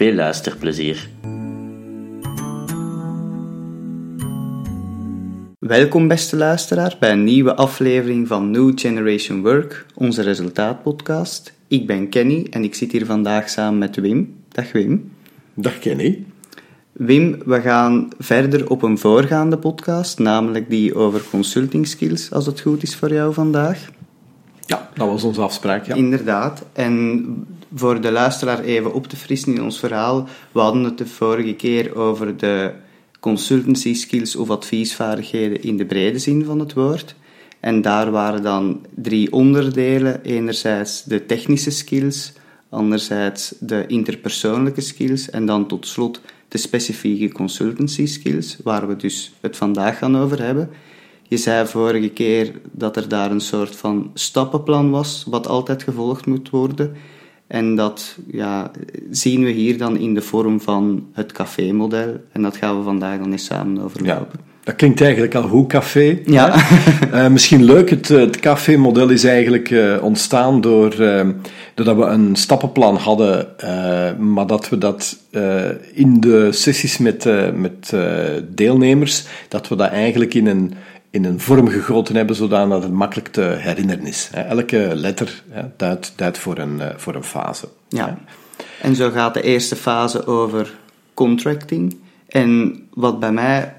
Veel luisterplezier. Welkom beste luisteraar bij een nieuwe aflevering van New Generation Work, onze resultaatpodcast. Ik ben Kenny en ik zit hier vandaag samen met Wim. Dag Wim. Dag Kenny. Wim, we gaan verder op een voorgaande podcast, namelijk die over consulting skills, als het goed is voor jou vandaag. Ja, dat was onze afspraak, ja. Inderdaad. En voor de luisteraar even op te frissen in ons verhaal, we hadden het de vorige keer over de consultancy skills of adviesvaardigheden in de brede zin van het woord. En daar waren dan drie onderdelen. Enerzijds de technische skills, anderzijds de interpersoonlijke skills en dan tot slot de specifieke consultancy skills, waar we dus het vandaag gaan over hebben. Je zei vorige keer dat er daar een soort van stappenplan was, wat altijd gevolgd moet worden. En dat ja, zien we hier dan in de vorm van het café-model. En dat gaan we vandaag dan eens samen overlopen. Ja, dat klinkt eigenlijk al hoe café. Ja. uh, misschien leuk, het, het café-model is eigenlijk uh, ontstaan door, uh, doordat we een stappenplan hadden, maar dat we dat in de sessies met, met deelnemers, dat we dat eigenlijk in een in een vorm gegoten hebben, zodat het makkelijk te herinneren is. Elke letter duidt, duidt voor, een, voor een fase. Ja. En zo gaat de eerste fase over contracting. En wat bij mij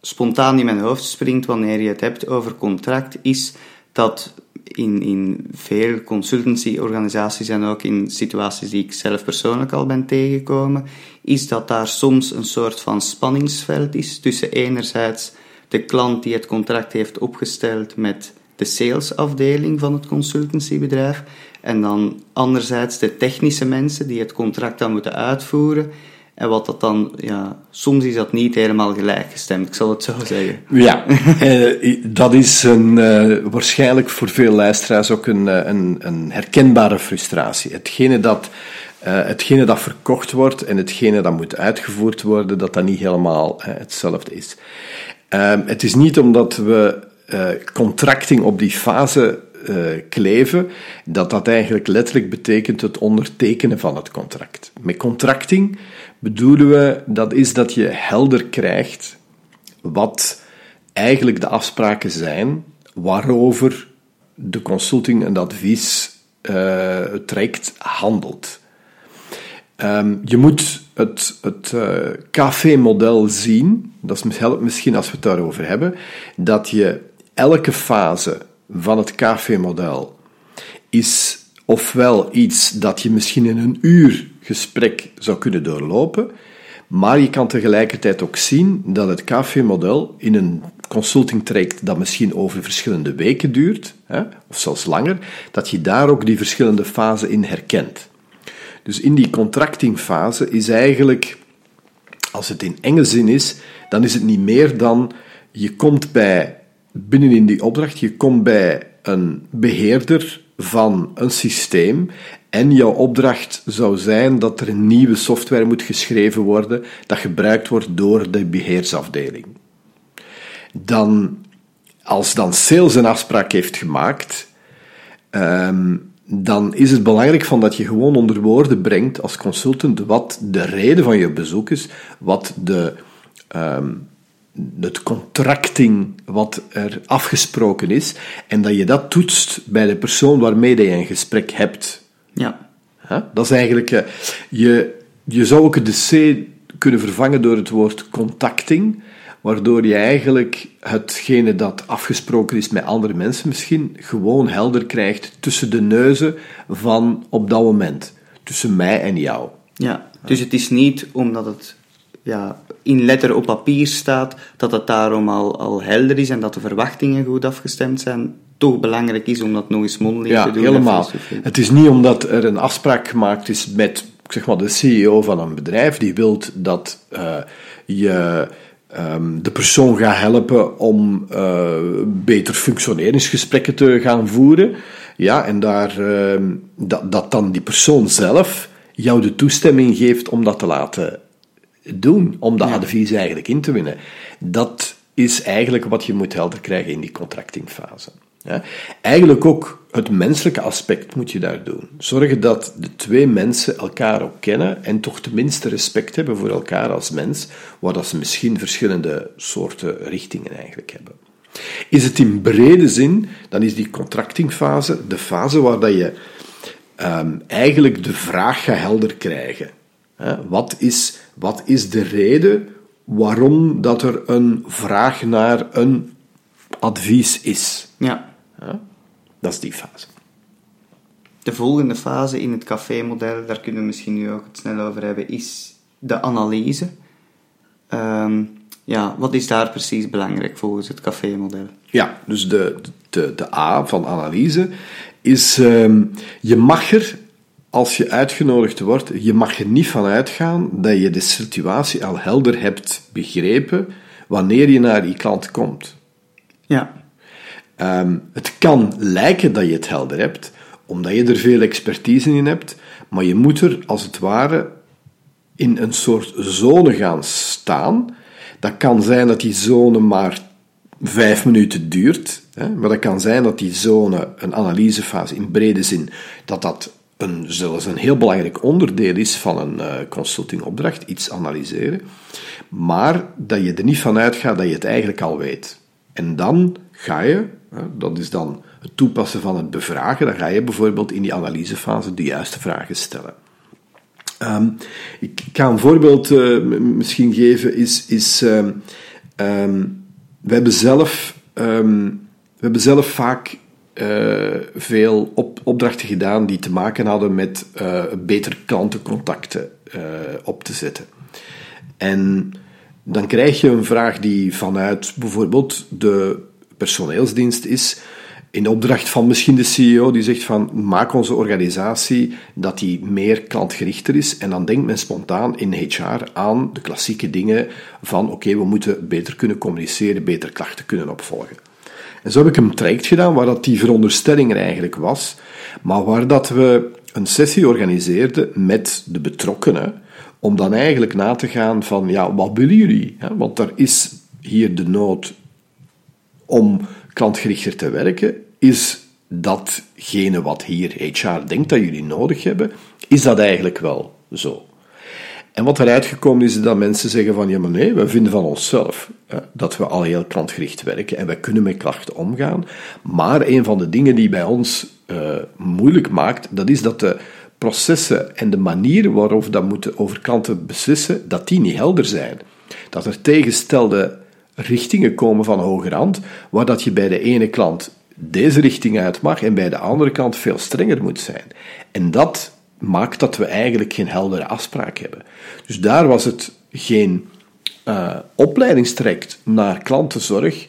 spontaan in mijn hoofd springt wanneer je het hebt over contract, is dat in, in veel consultancy-organisaties en ook in situaties die ik zelf persoonlijk al ben tegengekomen, is dat daar soms een soort van spanningsveld is tussen enerzijds de klant die het contract heeft opgesteld met de salesafdeling van het consultancybedrijf en dan anderzijds de technische mensen die het contract dan moeten uitvoeren. En wat dat dan, ja, soms is dat niet helemaal gelijkgestemd, ik zal het zo zeggen. Ja, eh, dat is een, uh, waarschijnlijk voor veel luisteraars ook een, een, een herkenbare frustratie. Hetgene dat, hetgene dat verkocht wordt en hetgene dat moet uitgevoerd worden, dat dat niet helemaal hetzelfde is. Ehm, het is niet omdat we uh, contracting op die fase uh, kleven, dat dat eigenlijk letterlijk betekent het ondertekenen van het contract. Met contracting bedoelen we dat is dat je helder krijgt wat eigenlijk de afspraken zijn waarover de consulting en advies uh, traject handelt. Um, je moet het, het uh, café-model zien, dat helpt misschien als we het daarover hebben, dat je elke fase van het café-model is ofwel iets dat je misschien in een uur gesprek zou kunnen doorlopen, maar je kan tegelijkertijd ook zien dat het café-model in een consulting traject dat misschien over verschillende weken duurt, hè, of zelfs langer, dat je daar ook die verschillende fasen in herkent. Dus in die contractingfase is eigenlijk, als het in enge zin is, dan is het niet meer dan je komt bij, binnenin die opdracht, je komt bij een beheerder van een systeem en jouw opdracht zou zijn dat er nieuwe software moet geschreven worden dat gebruikt wordt door de beheersafdeling. Dan, als dan sales een afspraak heeft gemaakt, um, dan is het belangrijk van dat je gewoon onder woorden brengt als consultant wat de reden van je bezoek is, wat de, um, het contracting wat er afgesproken is, en dat je dat toetst bij de persoon waarmee je een gesprek hebt. Ja. Dat is eigenlijk, uh, je, je zou ook het C kunnen vervangen door het woord contacting, waardoor je eigenlijk hetgene dat afgesproken is met andere mensen misschien gewoon helder krijgt tussen de neuzen van op dat moment, tussen mij en jou. Ja, dus het is niet omdat het ja, in letter op papier staat, dat het daarom al, al helder is en dat de verwachtingen goed afgestemd zijn, toch belangrijk is om dat nog eens mondeling ja, te doen. Ja, helemaal. Het is niet omdat er een afspraak gemaakt is met zeg maar de CEO van een bedrijf, die wil dat uh, je um, de persoon gaat helpen om uh, beter functioneringsgesprekken te gaan voeren. Ja, en daar, uh, dat, dat dan die persoon zelf jou de toestemming geeft om dat te laten doen, om dat ja. advies eigenlijk in te winnen. Dat is eigenlijk wat je moet helder krijgen in die contractingfase. Ja. Eigenlijk ook het menselijke aspect moet je daar doen. Zorgen dat de twee mensen elkaar ook kennen en toch tenminste respect hebben voor elkaar als mens, waar dat ze misschien verschillende soorten richtingen eigenlijk hebben. Is het in brede zin, dan is die contractingfase de fase waar dat je um, eigenlijk de vraag gaat helder krijgen. Wat is, wat is de reden waarom dat er een vraag naar een advies is? Ja. ja? Dat is die fase. De volgende fase in het café-model, daar kunnen we misschien nu ook het snel over hebben, is de analyse. Um, ja, wat is daar precies belangrijk volgens het café-model? Ja, dus de, de, de A van analyse is, um, je mag er, als je uitgenodigd wordt, je mag er niet van uitgaan dat je de situatie al helder hebt begrepen wanneer je naar die klant komt. Ja. Um, het kan lijken dat je het helder hebt, omdat je er veel expertise in hebt, maar je moet er als het ware in een soort zone gaan staan. Dat kan zijn dat die zone maar vijf minuten duurt, hè, maar dat kan zijn dat die zone, een analysefase in brede zin, dat dat een, zelfs een heel belangrijk onderdeel is van een uh, consultingopdracht, iets analyseren, maar dat je er niet van uitgaat dat je het eigenlijk al weet. En dan ga je, dat is dan het toepassen van het bevragen, dan ga je bijvoorbeeld in die analysefase de juiste vragen stellen. Um, ik ga een voorbeeld uh, misschien geven, is, is um, um, we, hebben zelf, we hebben zelf vaak uh, veel op, opdrachten gedaan die te maken hadden met uh, beter klantencontacten op te zetten. En dan krijg je een vraag die vanuit bijvoorbeeld de personeelsdienst is, in opdracht van misschien de CEO, die zegt van maak onze organisatie dat die meer klantgerichter is. En dan denkt men spontaan in HR aan de klassieke dingen van oké, we moeten beter kunnen communiceren, beter klachten kunnen opvolgen. En zo heb ik een traject gedaan waar dat die veronderstelling er eigenlijk was, maar waar dat we een sessie organiseerden met de betrokkenen, om dan eigenlijk na te gaan van ja, wat willen jullie? Want er is hier de nood om klantgerichter te werken, is datgene wat hier HR denkt dat jullie nodig hebben, is dat eigenlijk wel zo? En wat eruit gekomen is, is dat mensen zeggen van, ja maar nee, we vinden van onszelf hè, dat we al heel klantgericht werken en wij kunnen met klachten omgaan. Maar een van de dingen die bij ons uh, moeilijk maakt, dat is dat de processen en de manieren waarop dat moeten over klanten beslissen, dat die niet helder zijn. Dat er tegenstelde richtingen komen van hogerhand, waar dat je bij de ene klant deze richting uit mag en bij de andere kant veel strenger moet zijn. En dat maakt dat we eigenlijk geen heldere afspraak hebben. Dus daar was het geen uh, naar klantenzorg,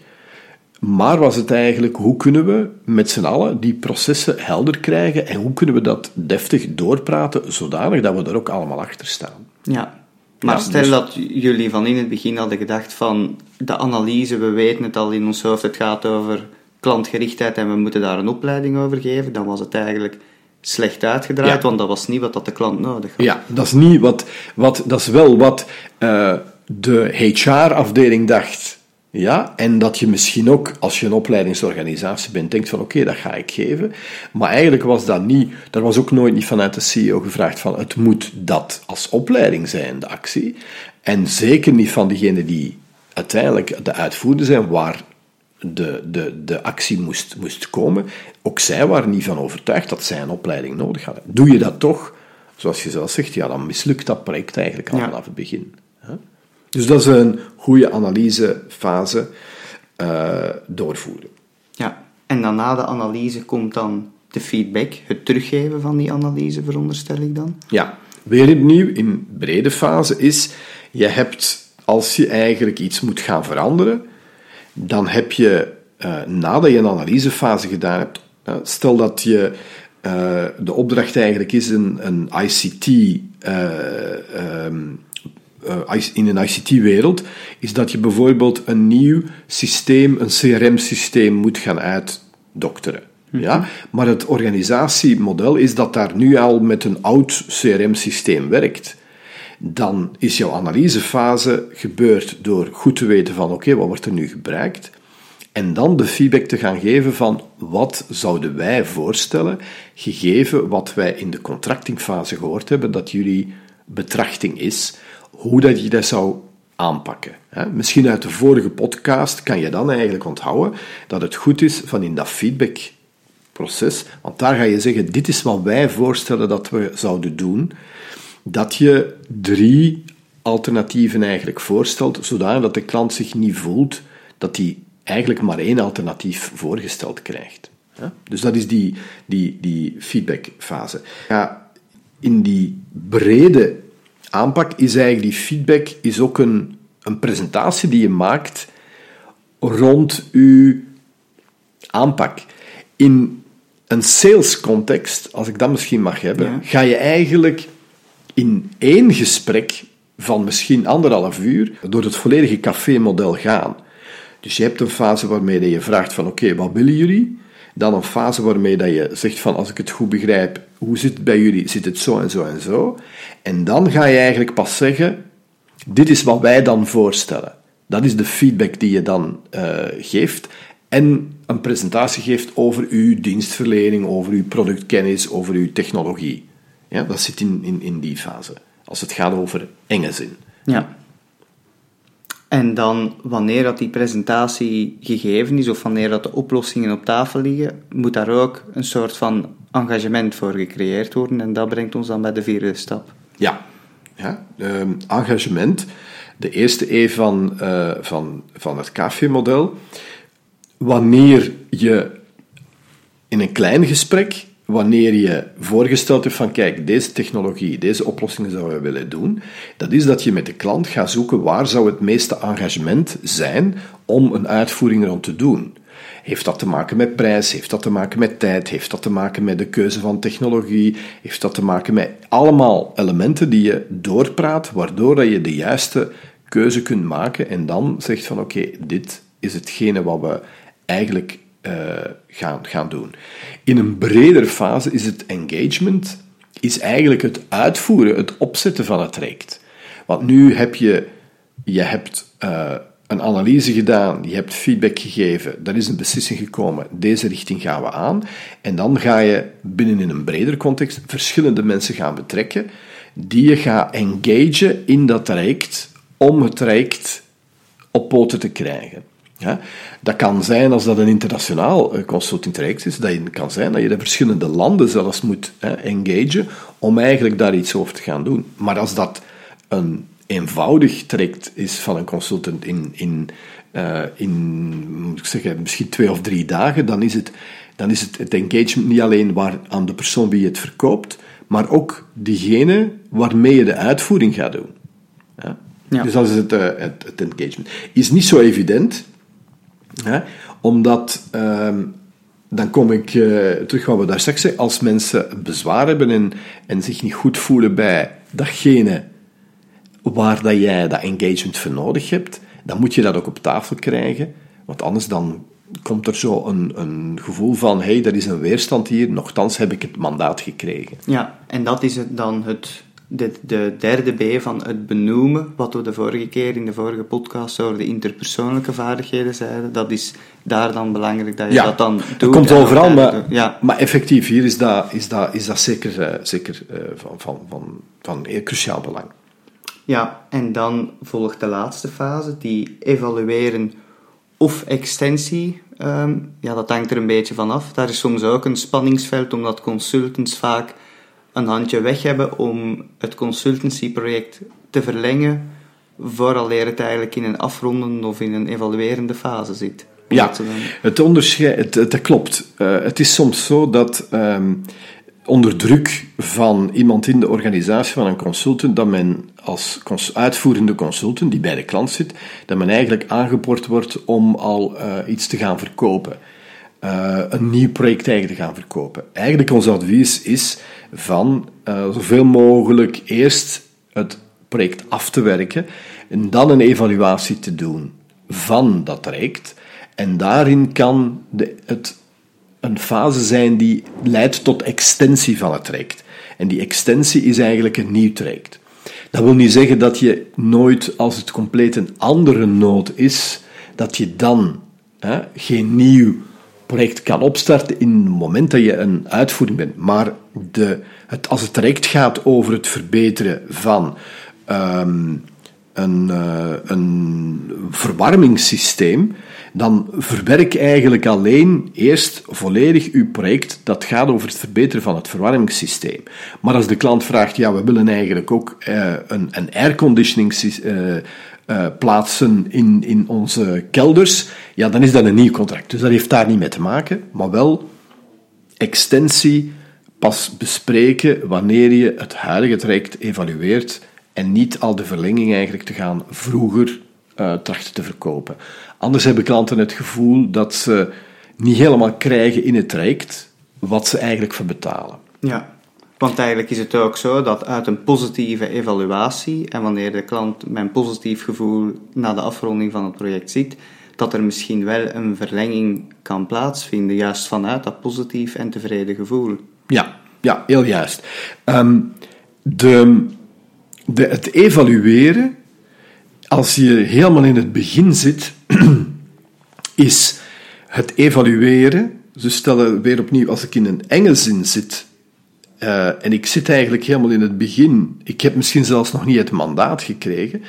maar was het eigenlijk hoe kunnen we met z'n allen die processen helder krijgen en hoe kunnen we dat deftig doorpraten zodanig dat we er ook allemaal achter staan. Ja, maar ja, stel dus... dat jullie van in het begin hadden gedacht van de analyse, we weten het al in ons hoofd, het gaat over klantgerichtheid en we moeten daar een opleiding over geven, dan was het eigenlijk slecht uitgedraaid, ja. want dat was niet wat dat de klant nodig had. Ja, dat is, niet wat, wat, dat is wel wat uh, de HR-afdeling dacht. Ja, en dat je misschien ook, als je een opleidingsorganisatie bent, denkt van oké, okay, dat ga ik geven. Maar eigenlijk was dat niet, er was ook nooit niet vanuit de CEO gevraagd van het moet dat als opleiding zijn, de actie. En zeker niet van diegenen die uiteindelijk de uitvoerder zijn, waar de, de, de actie moest, moest komen. Ook zij waren niet van overtuigd dat zij een opleiding nodig hadden. Doe je dat toch, zoals je zelf zegt, ja, dan mislukt dat project eigenlijk al ja. vanaf het begin. Dus dat is een goede analysefase uh, doorvoeren. Ja, en dan na de analyse komt dan de feedback, het teruggeven van die analyse, veronderstel ik dan? Ja, weer opnieuw in brede fase is, je hebt, als je eigenlijk iets moet gaan veranderen, dan heb je, uh, nadat je een analysefase gedaan hebt, uh, stel dat je de opdracht eigenlijk is een, een ICT eh, ehm, eh, in een ICT-wereld, is dat je bijvoorbeeld een nieuw systeem, een CRM-systeem moet gaan uitdokteren. Ja? Maar het organisatiemodel is dat daar nu al met een oud CRM-systeem werkt. Dan is jouw analysefase gebeurd door goed te weten van oké, wat wordt er nu gebruikt? En dan de feedback te gaan geven van wat zouden wij voorstellen, gegeven wat wij in de contractingfase gehoord hebben, dat jullie betrachting is, hoe dat je dat zou aanpakken. Misschien uit de vorige podcast kan je dan eigenlijk onthouden dat het goed is van in dat feedbackproces, want daar ga je zeggen, dit is wat wij voorstellen dat we zouden doen, dat je drie alternatieven eigenlijk voorstelt, zodat de klant zich niet voelt dat hij eigenlijk maar één alternatief voorgesteld krijgt. Dus dat is die, die, die feedbackfase. In die brede aanpak is eigenlijk die feedback is ook een, een presentatie die je maakt rond je aanpak. In een sales context, als ik dat misschien mag hebben, ga je eigenlijk in één gesprek van misschien anderhalf uur door het volledige café-model gaan. Dus je hebt een fase waarmee je vraagt van oké, wat willen jullie? Dan een fase waarmee dat je zegt van als ik het goed begrijp, hoe zit het bij jullie? Zit het zo en zo en zo? En dan ga je eigenlijk pas zeggen, dit is wat wij dan voorstellen. Dat is de feedback die je dan uh, geeft en een presentatie geeft over uw dienstverlening, over uw productkennis, over uw technologie. Ja, dat zit in, in, in die fase, als het gaat over enge zin. Ja. En dan, wanneer dat die presentatie gegeven is, of wanneer dat de oplossingen op tafel liggen, moet daar ook een soort van engagement voor gecreëerd worden. En dat brengt ons dan bij de vierde stap. Ja, ja ehm, engagement. De eerste E van, uh, van, van het KV-model. Wanneer je in een klein gesprek wanneer je voorgesteld hebt van kijk, deze technologie, deze oplossingen zouden we willen doen, dat is dat je met de klant gaat zoeken waar zou het meeste engagement zijn om een uitvoering rond te doen. Heeft dat te maken met prijs? Heeft dat te maken met tijd? Heeft dat te maken met de keuze van technologie? Heeft dat te maken met allemaal elementen die je doorpraat, waardoor dat je de juiste keuze kunt maken en dan zegt van oké, dit is hetgene wat we eigenlijk uh, gaan, gaan doen. In een bredere fase is het engagement is eigenlijk het uitvoeren, het opzetten van het traject. Want nu heb je, je hebt uh, een analyse gedaan, je hebt feedback gegeven, er is een beslissing gekomen, deze richting gaan we aan. En dan ga je binnen in een breder context verschillende mensen gaan betrekken, die je gaat engagen in dat traject om het traject op poten te krijgen. Ja, dat kan zijn, als dat een internationaal eh, consulting traject is, dat kan zijn dat je de verschillende landen zelfs moet hè, engagen om eigenlijk daar iets over te gaan doen. Maar als dat een eenvoudig traject is van een consultant in, in, uh, in moet ik zeggen, misschien twee of drie dagen, dan is het, dan is het, het engagement niet alleen waar, aan de persoon wie je het verkoopt, maar ook diegene waarmee je de uitvoering gaat doen. Ja? Ja. Dus dat is het, uh, het, het engagement. Is niet zo evident, Hè? Omdat, ehm, dan kom ik uh, terug wat we daar straks zeggen, als mensen bezwaar hebben en, en zich niet goed voelen bij datgene waar dat jij dat engagement voor nodig hebt, dan moet je dat ook op tafel krijgen, want anders dan komt er zo een, een gevoel van, hé, hey, er is een weerstand hier, nochtans heb ik het mandaat gekregen. Ja, en dat is het dan het de, de derde B van het benoemen, wat we de vorige keer in de vorige podcast over de interpersoonlijke vaardigheden zeiden, dat is daar dan belangrijk dat je dat dan doet. Dat komt overal, maar, ja. maar effectief, hier is dat, is dat, is dat zeker, uh, zeker uh, van, van, van, van heel cruciaal belang. Ja, en dan volgt de laatste fase, die evalueren of extensie. Um, ja, dat hangt er een beetje van af. Daar is soms ook een spanningsveld, omdat consultants vaak een handje weg hebben om het consultancyproject te verlengen, vooraleer het eigenlijk in een afrondende of in een evaluerende fase zit. Ja, het onderscheid, het, het, klopt. Uh, het is soms zo dat um, onder druk van iemand in de organisatie van een consultant, dat men als uitvoerende consultant, die bij de klant zit, dat men eigenlijk aangeboord wordt om al uh, iets te gaan verkopen. uh, een nieuw project eigenlijk te gaan verkopen. Eigenlijk ons advies is van uh, zoveel mogelijk eerst het project af te werken en dan een evaluatie te doen van dat traject. En daarin kan de, het een fase zijn die leidt tot extensie van het traject. En die extensie is eigenlijk een nieuw traject. Dat wil niet zeggen dat je nooit, als het compleet een andere nood is, dat je dan hè, geen nieuw project kan opstarten in het moment dat je een uitvoering bent. Maar de, het, als het traject gaat over het verbeteren van um, een, uh, een verwarmingssysteem, dan verwerk eigenlijk alleen eerst volledig uw project dat gaat over het verbeteren van het verwarmingssysteem. Maar als de klant vraagt, ja, we willen eigenlijk ook uh, een, een airconditioning uh, plaatsen in, in onze kelders, ja, dan is dat een nieuw contract. Dus dat heeft daar niet mee te maken, maar wel extensie pas bespreken wanneer je het huidige traject evalueert en niet al de verlenging eigenlijk te gaan vroeger uh, trachten te verkopen. Anders hebben klanten het gevoel dat ze niet helemaal krijgen in het traject wat ze eigenlijk voor betalen. Ja, want eigenlijk is het ook zo dat uit een positieve evaluatie en wanneer de klant met een positief gevoel na de afronding van het project ziet, dat er misschien wel een verlenging kan plaatsvinden, juist vanuit dat positief en tevreden gevoel. Ja, ja heel juist. Um, de, de, het evalueren, als je helemaal in het begin zit, is het evalueren. Dus stellen weer opnieuw, als ik in een enge zin zit, uh, en ik zit eigenlijk helemaal in het begin, ik heb misschien zelfs nog niet het mandaat gekregen,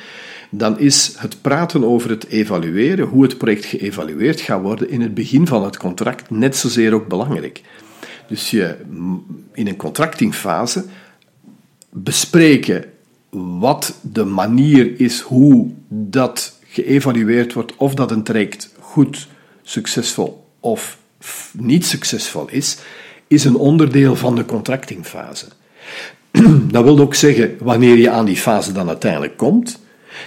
dan is het praten over het evalueren, hoe het project geëvalueerd gaat worden, in het begin van het contract net zozeer ook belangrijk. Dus je in een contractingfase bespreken wat de manier is hoe dat geëvalueerd wordt, of dat een traject goed, succesvol of niet succesvol is, is een onderdeel van de contractingfase. Dat wil ook zeggen, wanneer je aan die fase dan uiteindelijk komt,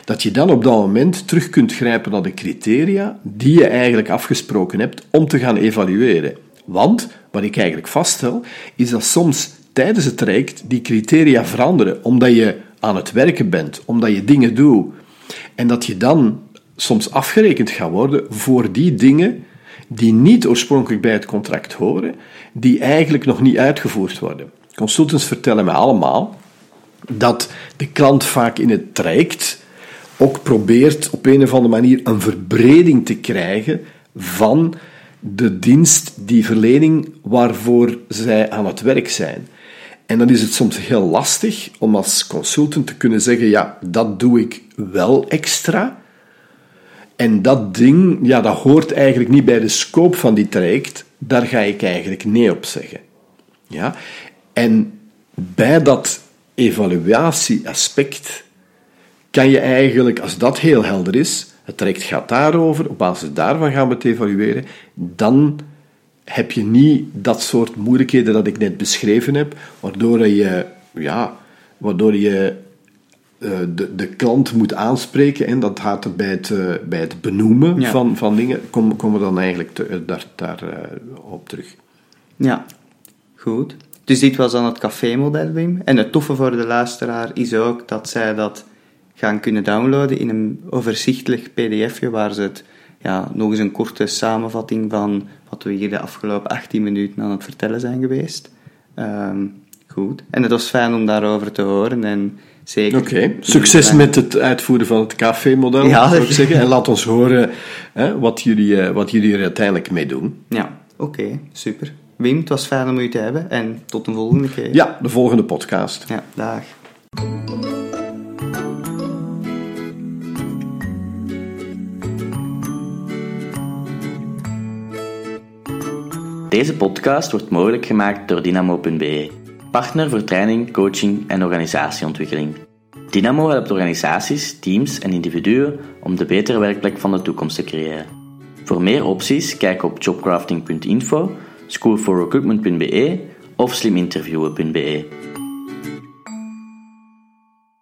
dat je dan op dat moment terug kunt grijpen naar de criteria die je eigenlijk afgesproken hebt om te gaan evalueren. Want, wat ik eigenlijk vaststel, is dat soms tijdens het traject die criteria veranderen, omdat je aan het werken bent, omdat je dingen doet, en dat je dan soms afgerekend gaat worden voor die dingen die niet oorspronkelijk bij het contract horen, die eigenlijk nog niet uitgevoerd worden. Consultants vertellen mij allemaal dat de klant vaak in het traject ook probeert op een of andere manier een verbreding te krijgen van de dienst, die verlening waarvoor zij aan het werk zijn. En dan is het soms heel lastig om als consultant te kunnen zeggen: ja, dat doe ik wel extra. En dat ding, ja, dat hoort eigenlijk niet bij de scope van die traject. Daar ga ik eigenlijk nee op zeggen. Ja? En bij dat evaluatieaspect kan je eigenlijk, als dat heel helder is, het traject gaat daarover, op basis daarvan gaan we het evalueren, dan heb je niet dat soort moeilijkheden dat ik net beschreven heb, waardoor je, ja, waardoor je uh, de, de klant moet aanspreken en dat gaat er bij het, uh, bij het benoemen van, van dingen, komen kom we dan eigenlijk te, uh, daar, daar op terug. Ja, goed. Dus dit was dan het café-model, Wim. En het toffe voor de luisteraar is ook dat zij dat gaan kunnen downloaden in een overzichtelijk pdfje waar ze het ja, nog eens een korte samenvatting van wat we hier de afgelopen 18 minuten aan het vertellen zijn geweest. Um, goed. En het was fijn om daarover te horen en zeker... Oké, succes met het uitvoeren van het café-model, ja, zou ik zeggen. En laat ons horen hè, wat, jullie, uh, wat jullie er uiteindelijk mee doen. Ja, oké, super. Wim, het was fijn om u te hebben en tot een volgende keer. Ja, de volgende podcast. Ja, dag. Deze podcast wordt mogelijk gemaakt door Dynamo.be, partner voor training, coaching en organisatieontwikkeling. Dynamo helpt organisaties, teams en individuen om de betere werkplek van de toekomst te creëren. Voor meer opties kijk op jobcrafting.info, schoolforrecruitment.be of sliminterviewen.be.